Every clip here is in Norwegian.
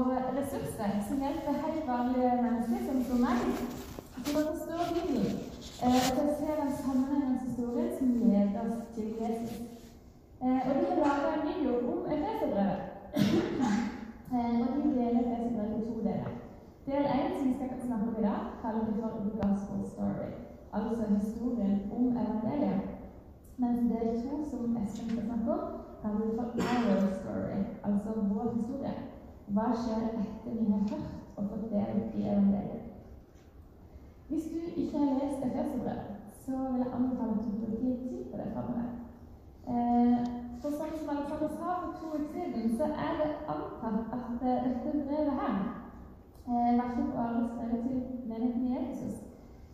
og ressurser som hjelper helt vanlige mennesker, som for meg, til å forstå Bibelen eh, og til å se den sammenhengende historien som leder oss til Jesus. Eh, og de har laga en video om Efeserbrevet. eh, og de deler Efeserbrevet i to deler. Del én, som vi skal snakke om i dag, kaller vi for The Gospel Story. Altså historien om evangeliet. Mens del to, som Espen skal snakke om, kaller vi for Our Story. Altså vår historie. Hva skjer etter vi har hørt og fått del i evangeliet? Hvis du ikke har lest Efeserbrevet, så vil jeg anbefale at du bruker litt tid på det framover. Eh, for som Alexander sa for to uker siden, så er det antatt at eh, dette brevet her eh, var ikke bare skrevet til menigheten i Jesus,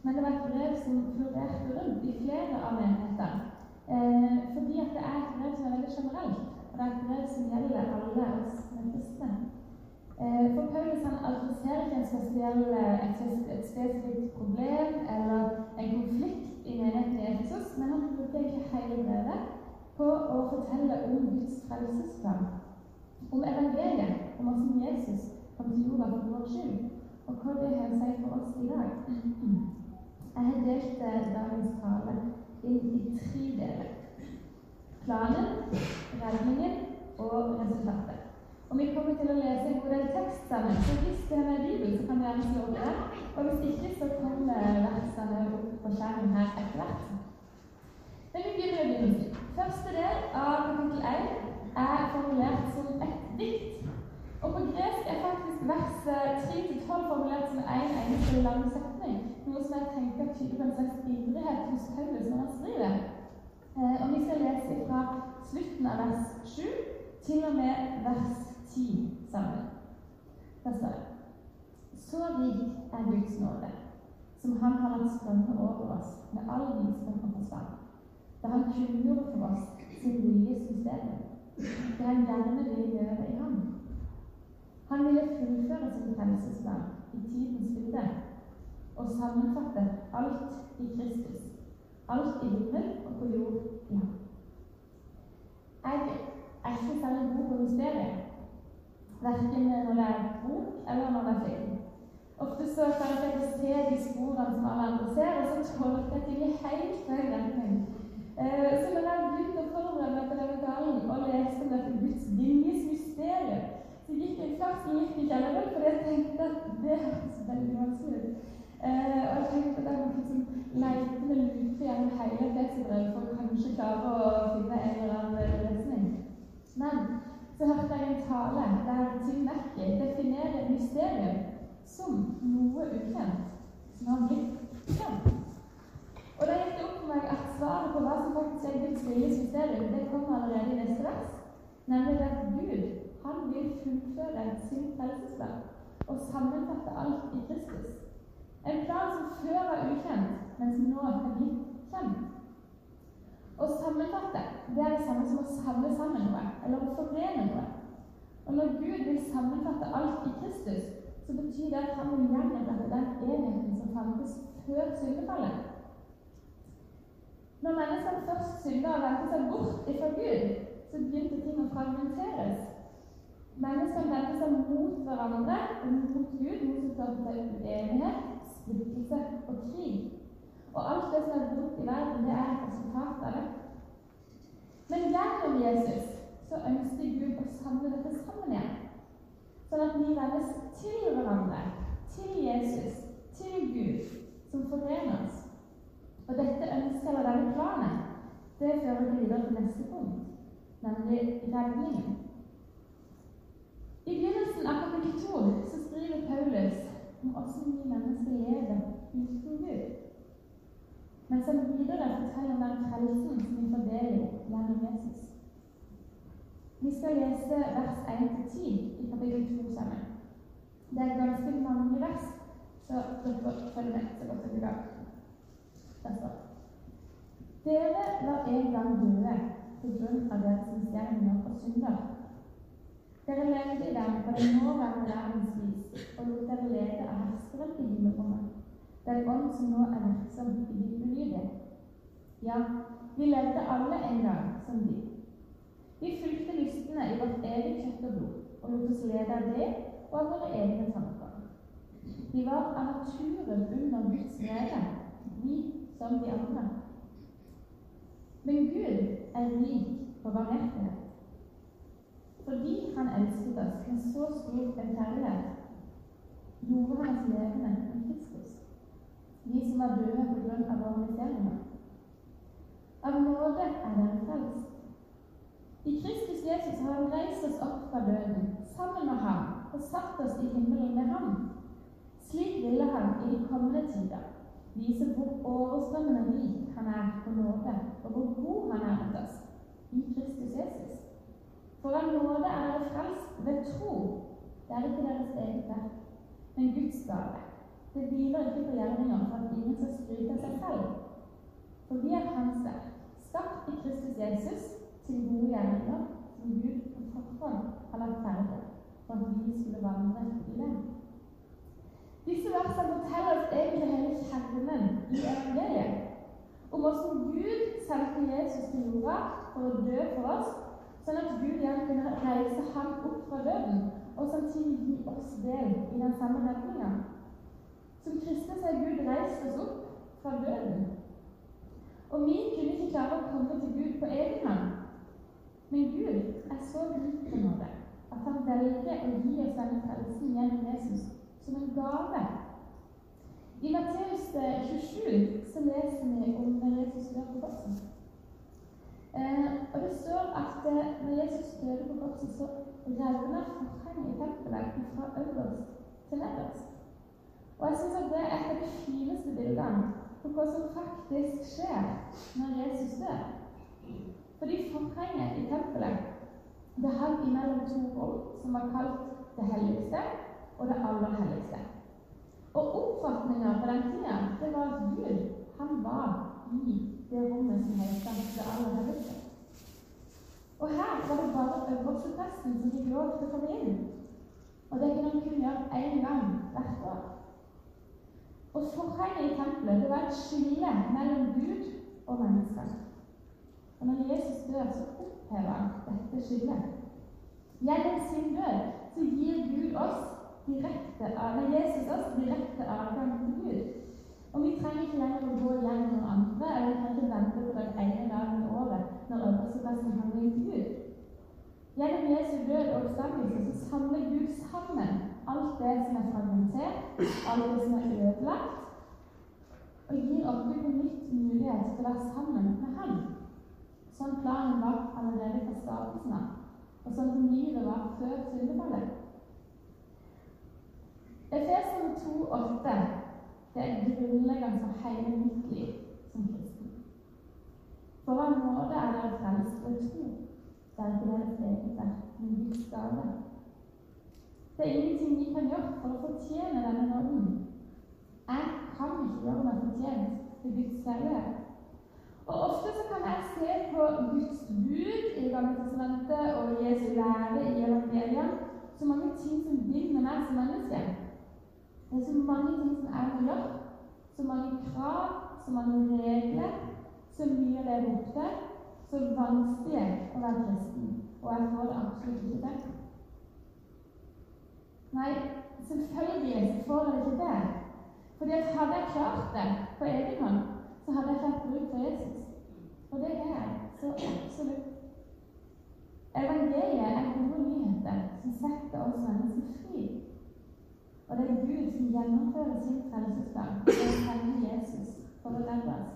men det var et brev som florerte rundt i flere av menighetene. Eh, fordi at det er et brev som er veldig generelt, og det er et brev som gjelder alle oss kristne. Eh, for Paulus han adresserer ikke en spesiell, et, et spesifikt problem eller en konflikt i menigheten i Efesos, men han bruker ikke hele brevet på å fortelle om Guds frelsesplan, om evangeliet, om hvordan Jesus kom til jorda for vår skyld, og hva det har å si for oss i dag. Jeg har delt dagens tale inn i tre deler. Planen, redningen og resultatet. Og Vi kommer til å lese en god del tekst sammen, så hvis det er med Bibelen, så kan du gjerne slå opp der. Og hvis ikke, så kommer versene opp på skjermen her etter hvert. Men vi begynner med Bibelen. Første del av kapittel 1 er formulert som et dikt. Og på gresk er faktisk vers 3-12 formulert som en eneste lang setning. Noe som jeg tenker tyder på en slags ivrighet hos Paulus når han skriver. Eh, og Vi skal lese fra slutten av vers 7 til og med vers 10 sammen. Da står det Så rik er Guds nåde, som Han har latt strømme over oss med all visdom og forstand, da Han kunngjorde for oss sin viljes stedet. det Han gjerne vil gjøre i Ham. Han ville fullføre sin frelsesplan i tidens bilde og sammenfatte alt i Kristus. Alt i himmel og på jord i ham. Jeg er ikke særlig god på mysterier. Verken når det er bok eller når det er film. Ofte så kan jeg se de sporene som alle andre ser, og så tolker jeg ting i helt feil retning. Eh, så når jeg begynte å forberede meg på denne talen og leste om dette Guds viljes mysterium, så gikk jeg først litt i kjelleren, for jeg tenkte at det høres veldig vanskelig ut. Eh, og jeg tenkte at jeg måtte liksom lete med lupe gjennom hele Efeserbrevet for å kanskje klare å finne en eller annen løsning. Men så hørte jeg en tale der Tim definerer mysterium som noe ukjent som har blitt kjent. Og da gikk det opp for meg at svaret på hva som faktisk er Guds viljes mysterium, det kommer allerede i neste vers, nemlig at Gud han vil fullføre sin frelsesplan og sammenfatte alt i Kristus. En plan som før var ukjent, men som nå er blitt. Å sammenfatte det er det samme som å samle sammen noe, eller å forene noe. Og når Gud vil sammenfatte alt i Kristus, så betyr det at han vil gjenopprette den enheten som fantes før syndefallet. Når menneskene først synda og vendte seg bort ifra Gud, så begynte ting å fragmenteres. Menneskene vendte seg mot hverandre, mot Gud, mot som førte til uenighet, splittelse og krig. Og alt det som er vondt i verden, det er et resultat av det. Men gjennom Jesus så ønsker Gud å samle dette sammen igjen. Sånn at vi vendes til hverandre, til Jesus, til Gud, som forener oss. Og dette ønsket eller denne planen, det fører videre til neste punkt, nemlig redningen. I begynnelsen av kapittel 2 så skriver Paulus om hvordan vi mennesker lever uten Gud. Mens som videre forteller om den frelsen som vi får del gjennom Jesus. Vi skal lese vers 1-10 i kapittel 2 sammen. Det er ganske mange vers, så dere følger med så godt dere kan. Der Dere var en gang døde på grunn av deres misgjerninger og synder. Dere levde i dem på den nåværende verdens vis og lot dere lede av herskeren i himmelrommet, den ånd som nå er virksom i de ulydige. Ja, vi levde alle en gang som de. Vi fulgte lystene i vårt eget kjøtt og blod og lot oss lede av det var våre egne tanker. Vi var av naturen under Guds nede, vi som de andre. Men Gud er rik på barmhjertighet. Fordi han elsket oss med så stor en kjærlighet, gjorde han oss levende vi som var døde på grunn av miserier. Av nåde er dere frelst. I Kristus Jesus har han reist oss opp fra døden, sammen med ham, og satt oss i himmelen med ham. Slik ville han i de kommende tider vise hvor overstrømmende rik han er på nåde, og hvor god han er mot oss i Kristus Jesus. For av nåde er dere frelst ved tro. Det er ikke deres eget verk, men Guds gave. Det hviler ikke på gjerninger for at ingen skal skryte av seg selv. For vi er Hans verk, skapt i Kristus Jesus til gode gjerninger som Gud på forhånd har lagt ferdig for at vi skulle vandre i dem. Disse versene forteller oss egentlig hele kjernen i evangeliet. Om hvordan Gud sendte Jesus til jorda for å dø for oss, sånn at Gud igjen kunne reise ham opp fra døden og samtidig gi oss del i den samme redninga. Som kristne så har Gud reist oss opp fra døden. Og vi kunne ikke klare å komme til Gud på egen hånd. Men Gud er så rik på nåde at han velger å gi oss denne frelsen gjennom Jesus som en gave. I Matteus 27 så leser vi om Jesus dør på korset. Eh, og det står at eh, når Jesus døde på korset, så revna forhenget i tempelet fra øverst til nederst. Og jeg syns at det er et av de fineste bildene på hva som faktisk skjer når Jesus dør. Fordi forhenget i tempelet det hang imellom to rom som var kalt det helligste og det aller helligste. Og oppfatninga på den tida det var at Gud han var i det rommet som het det aller helligste. Og her var det bare øverstepresten som fikk lov til å komme inn. Og det kunne han kun gjøre én gang hvert år. Og forhenget i tempelet det var et skille mellom Gud og mennesker. Og når Jesus dør, så opphever han dette skillet. Gjennom sin død så gir Gud oss direkte, nei, Jesus oss direkte adgang til Gud. Og vi trenger ikke lenger å gå gjennom andre, eller vi trenger ikke vente på den ene dagen i året når øvelsesplassen handler om Gud. Gjennom Jesu død og oppstandelse så samler Gud sammen alt det som er fragmentert, alt det som er ødelagt, og gir oss på nytt mulighet til å være sammen med Ham. Sånn planen var allerede fra starten av, og sånn som livet var før syndefallet. Efesene 2,8 det er grunnleggende for hele mitt liv som kristen. For av nåde er dere frelst ved tro. Det er ikke deres eget verk, men Guds gave. Det er ingenting vi kan gjøre for å fortjene denne nåden. Jeg kan ikke gjøre meg fortjent til Guds kjærlighet. Og Ofte så kan jeg se på Guds bud i Gammeltestamentet og Jesu lære i evangeliet så mange ting som binder meg som menneske. Det er så mange ting som jeg må gjøre. Så mange krav, så mange regler. Så mye leve opp til. Så vanskelig å være kristen. Og jeg får det absolutt ikke til. Nei, selvfølgelig så får det ikke det. Fordi at hadde jeg klart det på egen hånd, så hadde jeg fått bruk for Jesus. Og det er jeg så absolutt. Evangeliet er gode nyheter som setter oss mennesker fri. Og det er Gud som gjennomfører sin frelsesplan og sender Jesus for å redde oss.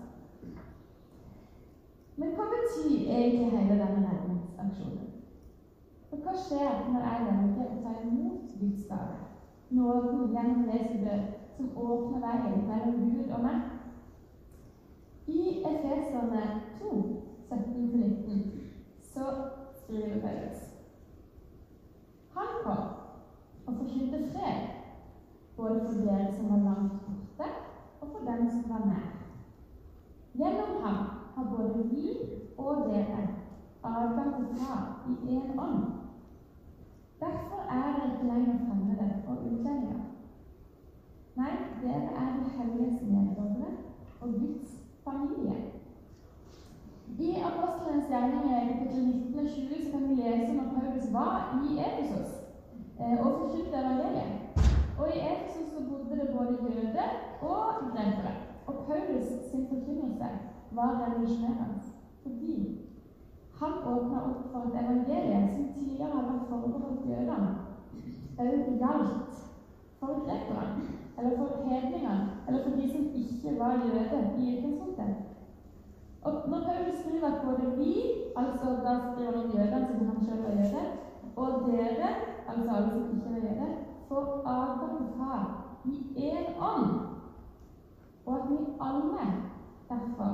Men hva betyr egentlig hele denne redningsaksjonen? Hva skjer når jeg velger å ta imot Guds gave? Nåden gjennom Jesu død, som åpner veien mellom Gud og meg? I Efeserne 2, 17-19, så skriver Paulus Han kom og forkynte fred både for dere som var langt borte, og for dem som var nær. Gjennom ham har både vi og dere adgang til Far i én ånd. helligseneddommere og Guds familie. I Apostelens gjerninger kapittel 19 og 20 kan vi lese når Paulus var i Efesos eh, og forkynte evangeliet. Og i Efesos så bodde det både jøder og grekere. Og Paulus sin forkynnelse var revolusjonerende fordi han åpna opp for et evangelium som tidligere har vært forbeholdt jødene, òg gjaldt for grekerne eller for hedningene, eller for de som ikke var jøder i utgangspunktet. Og når Paulus skriver at både vi, altså da skriver han jødene siden han selv var jøde, og dere, altså alle som ikke var jøde, får adgang til Far i én ånd, og at vi alle derfor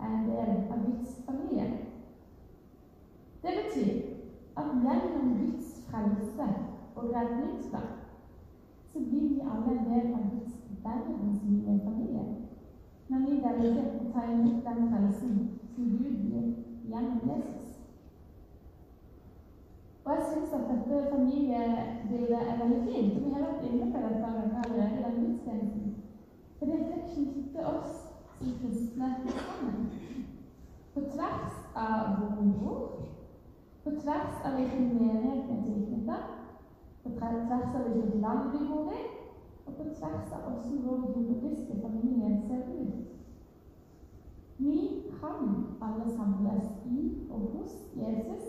er en del av Guds familie. Det betyr at gjennom Guds frelse og redningsplan så blir vi alle en del av Guds verdensvide familie når vi velger å ta imot den frelsen som Gud gir gjennom Jesus. Og jeg syns at dette familiebildet er veldig fint. Vi har vært inne på dette allerede i den gudstjenesten. For dette knytter oss som kristne sammen. På tvers av hvor vi bor, på tvers av hvilken menighet vi er tilknyttet, på tvers av hvilket land vi bor i, og på tvers av hvordan vår jordiske familie ser ut. Vi kan alle samles i og hos Jesus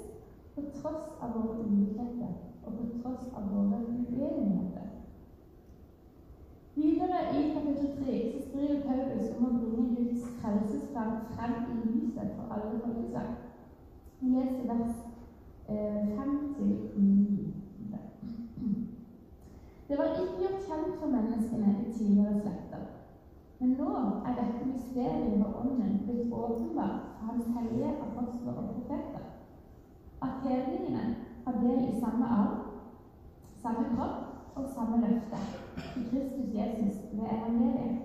på tross av våre ulikheter og på tross av våre uenigheter. Videre i kapittel 3 så skriver Paulus om å bringe Guds frelsesplan frem i lyset for alle folkeslag. Jesu vers eh, 5-6. Kjent for menneskene i tidligere slekter. Men nå er dette mysteriet med Ånden blitt åpenbart for Hans hellige apostler og profeter. At hedningene har del i samme arv, samme kropp og samme løfte til Kristus Jesus ved evangeliet.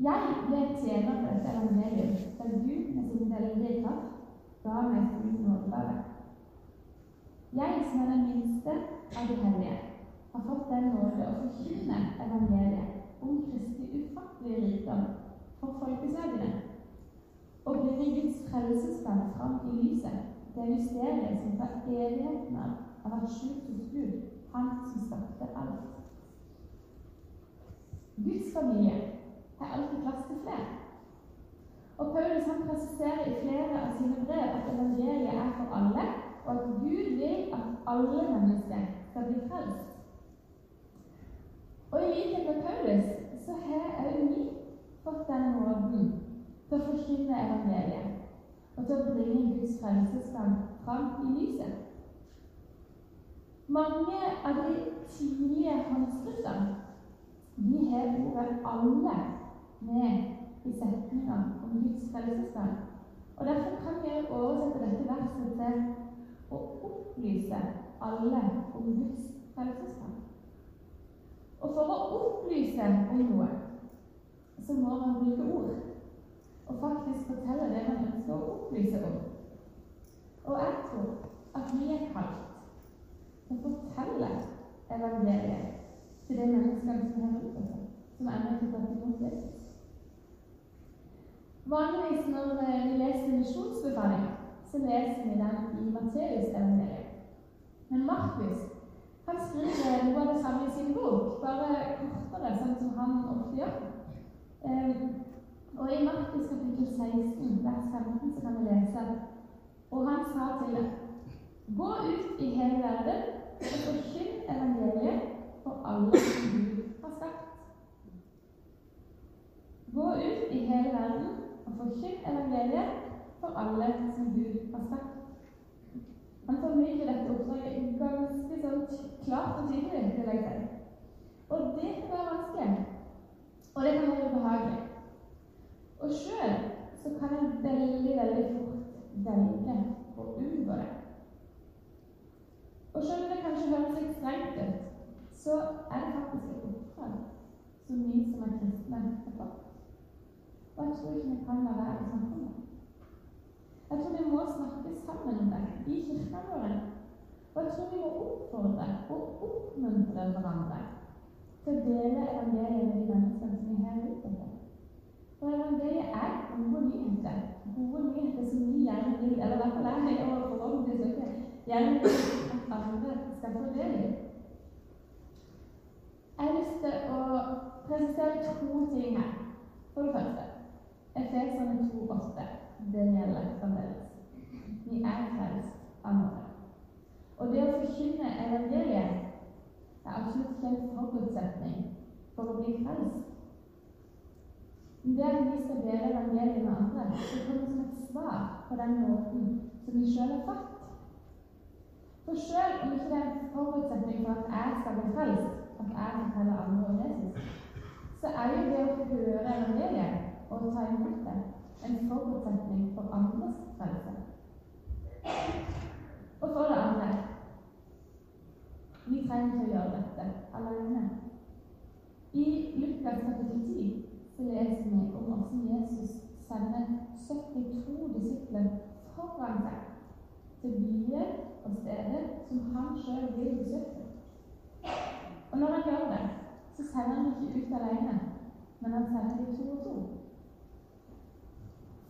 Jeg ble tjener for dette evangeliet da Gud med sin veldige kraft ga meg sin nådegave. Jeg som er den minste av de hellige har fått den nåde å forkynne evangeliet om Kristi ufattelige rikdom for folkesøkende. og bringe Guds frelsesplan fram i lyset, det mysteriet som fra evigheten av har vært skjult hos Gud, Han som skapte alt. Guds familie har alltid plass til flere. Og Paulus han presiserer i flere av sine brev at evangeliet er for alle, og at Gud vil at alle mennesker skal bli frelst. Og i likhet med Paulus så har òg vi fått den måten til å forkynne evangeliet og til å bringe Guds frelseskamp fram i lyset. Mange av de tidlige håndskriftene de har ordet 'alle' med i setninga om Guds frelseskamp. Og Derfor kan vi oversette dette verset til å opplyse alle om Guds frelsesplan. Og for å opplyse om noe, så må man bruke ord. Og faktisk fortelle det man ønsker å opplyse om. Og jeg tror at vi er kalt til å fortelle evangeliet til de menneskene som har rundt oss, som ennå ikke har tatt imot Jesus. Vanligvis når vi leser misjonsbefalinger, så leser vi den i Matteus-evangeliet. Men Markus han skriver noe av det samme i sin bok, bare kortere, sånn som han ofte. Eh, og I Markus kapittel 16, vers 15, så kan vi lese Og han sa til dem Gå ut i hele verden og forkynn evangeliet for alle som Gud har skapt. Gå ut i hele verden og forkynn evangeliet for alle som Gud har skapt. Han formidler dette oppdraget ganske sånn klart og tydelig, vil jeg. Og det kan være vanskelig. Og det kan være ubehagelig. Og sjøl så kan en veldig, veldig fort velge å unngå det. Og selv om det kanskje høres litt strengt ut, så er det faktisk et oppdrag som vi som er kristne, har fått. Og jeg tror ikke vi kan la være om det. Jeg tror vi må snakke sammen om det i kirka vår. Og jeg tror vi må oppfordre og oppmuntre hverandre til å dele evangeliet med de menneskene som er har ute. For evangeliet er gode nyheter. Gode nyheter som vi gjerne vil, eller i hvert fall jeg og forhåpentligvis ikke gjerne vil at andre skal få del i. Jeg har lyst til å presentere er to ting her. For det første Efeserne 2,8. Det gjelder fremdeles. Vi er frelst av nåde. Og det å forkynne evangeliet absolutt ikke en forutsetning for å bli frelst. Det at vi skal dele evangeliet med andre, det kommer som et svar på den måten som vi sjøl er født. For sjøl om ikke det er en forutsetning for at jeg skal bli frelst, at jeg forteller andre om Jesus, så er jo det å høre evangeliet og ta imot det en forutsetning for andres frelse. Og for det andre trenger ikke å gjøre dette alene. I Lukas kapittel 10 så leser vi om hvordan Jesus sender 72 disipler foran seg til byer og steder som han sjøl vil besøke. Og når han gjør det, så sender han ikke ut alene, men han sender de to og to.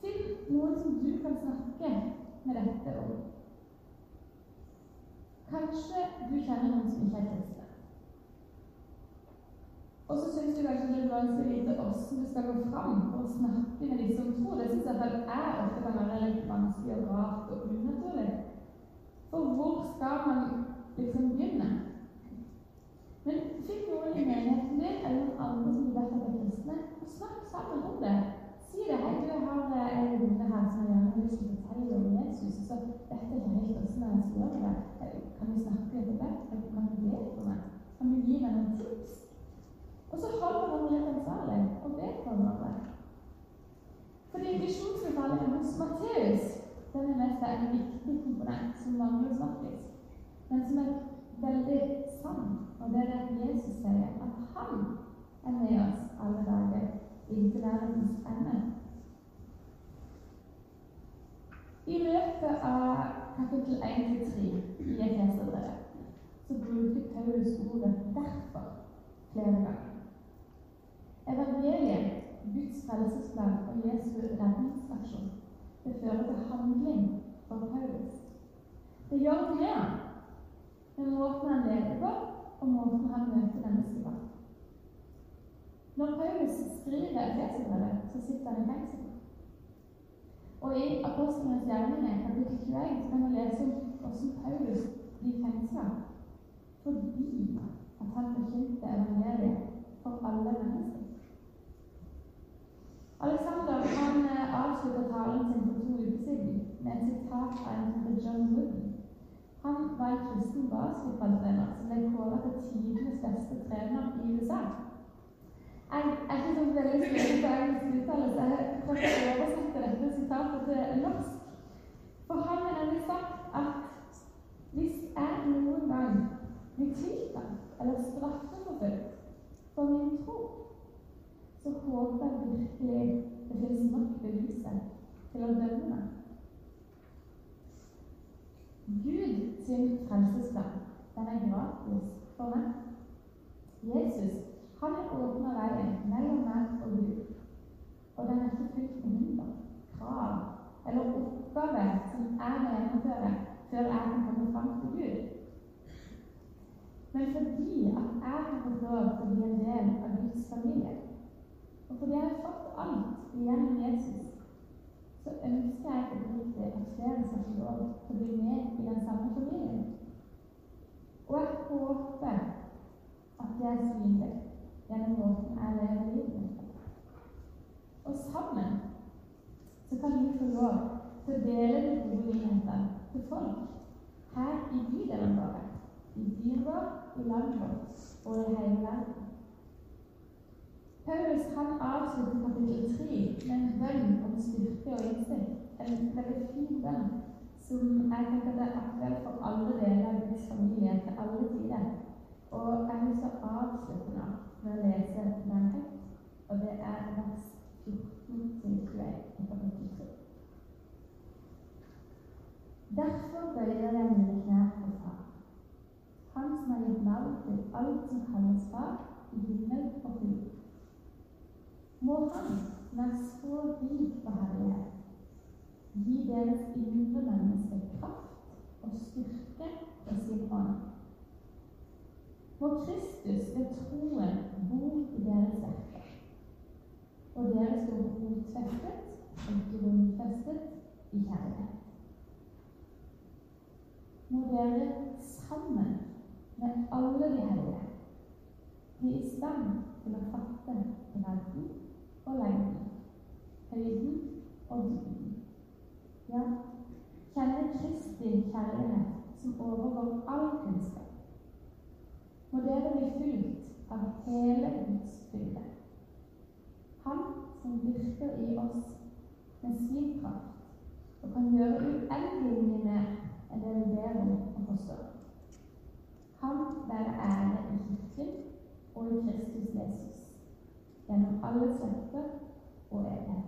Finn noen som du kan snakke med dette om. Kanskje du kjenner noen som ikke er kristne. Og så syns du kanskje det er vanskelig å vite hvordan du skal gå fram å snakke med de som tror. Det syns jeg er ofte kan være litt vanskelig og rart og unaturlig. For hvor skal man liksom begynne? Men finn noen i menigheten din eller noen andre som vet at er kristne, og snakk sammen om det. Si det. 'Hei, du, har en venninne her som gjerne vil fortelle om Jesus.' Så vet jeg ikke helt hvordan jeg skal gjøre det. Kan vi snakke litt om det? Kan du be for meg? Kan du gi meg noen tips? Og så holder han litt ansvarlig og hverandre. Fordi visjonsbefalingen hos Matteus den er mest en viktig komponent som mangler snakkes, men som er veldig sann. Og det er det Jesus sier, at han er med oss alle dager inntil verdens ende. I løpet av kapittel 1-3 i Efeserbrevet så bruker Paulus ordet 'derfor' flere ganger. Evangeliet, Guds frelsesplan og Jesu redningsaksjon, det fører til handling for Paulus. Det gjør noe med ham, med måten han lever på, og måten han møter mennesker på. Når Paulus skriver Efeserbrevet, så sitter han i fengsel. Og i Apostlenes gjerninger, kapittel 21, så kan man lese om hvordan Paulus blir fengsla fordi at han forkynte evangeliet for alle mennesker. Alexander han eh, avslutta talen sin for to uker siden med sitat en John Wooden. Han var en kristen basketballtrener som ble kåret til tidenes beste trener i USA. Jeg er ikke så veldig flink på engelsk uttalelse. jeg prøver å oversette dette sitatet til norsk. For han har nemlig sagt at hvis jeg noen gang blir tiltalt eller straffeforfulgt for min tro, så håper jeg virkelig det finnes nok beviser til å dømme meg. Gud sin frelsesplan, den er gratis for meg. Jesus han har åpna veien mellom meg og Gud. Og den er ikke fylt med hinder, krav eller oppgaver som jeg må gjennomføre før jeg kan komme fram til Gud. Men fordi at jeg lov til å bli en del av Guds familie, og fordi jeg har fått alt igjennom Jesus, så ønsker jeg oppriktig at flere skal få lov til å bli med i den samme familien. Og jeg håper at det er synlig gjennom måten jeg lever livet mitt. Og sammen så kan vi få lov til å dele de gode nyhetene til folk her i bydelen vår, i byen vår, i landet vårt og det hele verden. Paulus han avslutter kapittel 3 med en bønn om styrke og innsikt. En veldig fin bønn som jeg tenker er aktuell for alle deler av Guds familie til alle tider. Og jeg har lyst til å avslutte nå med å lese den høyt, og det er vers 14-21 i kapittel 3. Derfor bøyer jeg mine knær for Far, Han som har gitt navn som kalles Far, i himmel og på jord. Må Han, er så rik på herlighet, gi deres indre menneske kraft og styrke ved sin ånd må Kristus ved troen bo i deres hjerte, og dere står rotfestet og grunnfestet i kjærlighet. Må dere sammen med alle de hellige bli i stand til å fatte bredden og lengden, høyden og dybden. Ja, kjenne Kristi kjærlighet som overgår all kunnskap. Må dere bli fylt av hele Guds fylde. Han som virker i oss med sin kraft og kan gjøre uendelig mye mer enn det vi ber om og forstår. Han være ære i Kirken og i Kristus Jesus gjennom alle slekter og evigheter.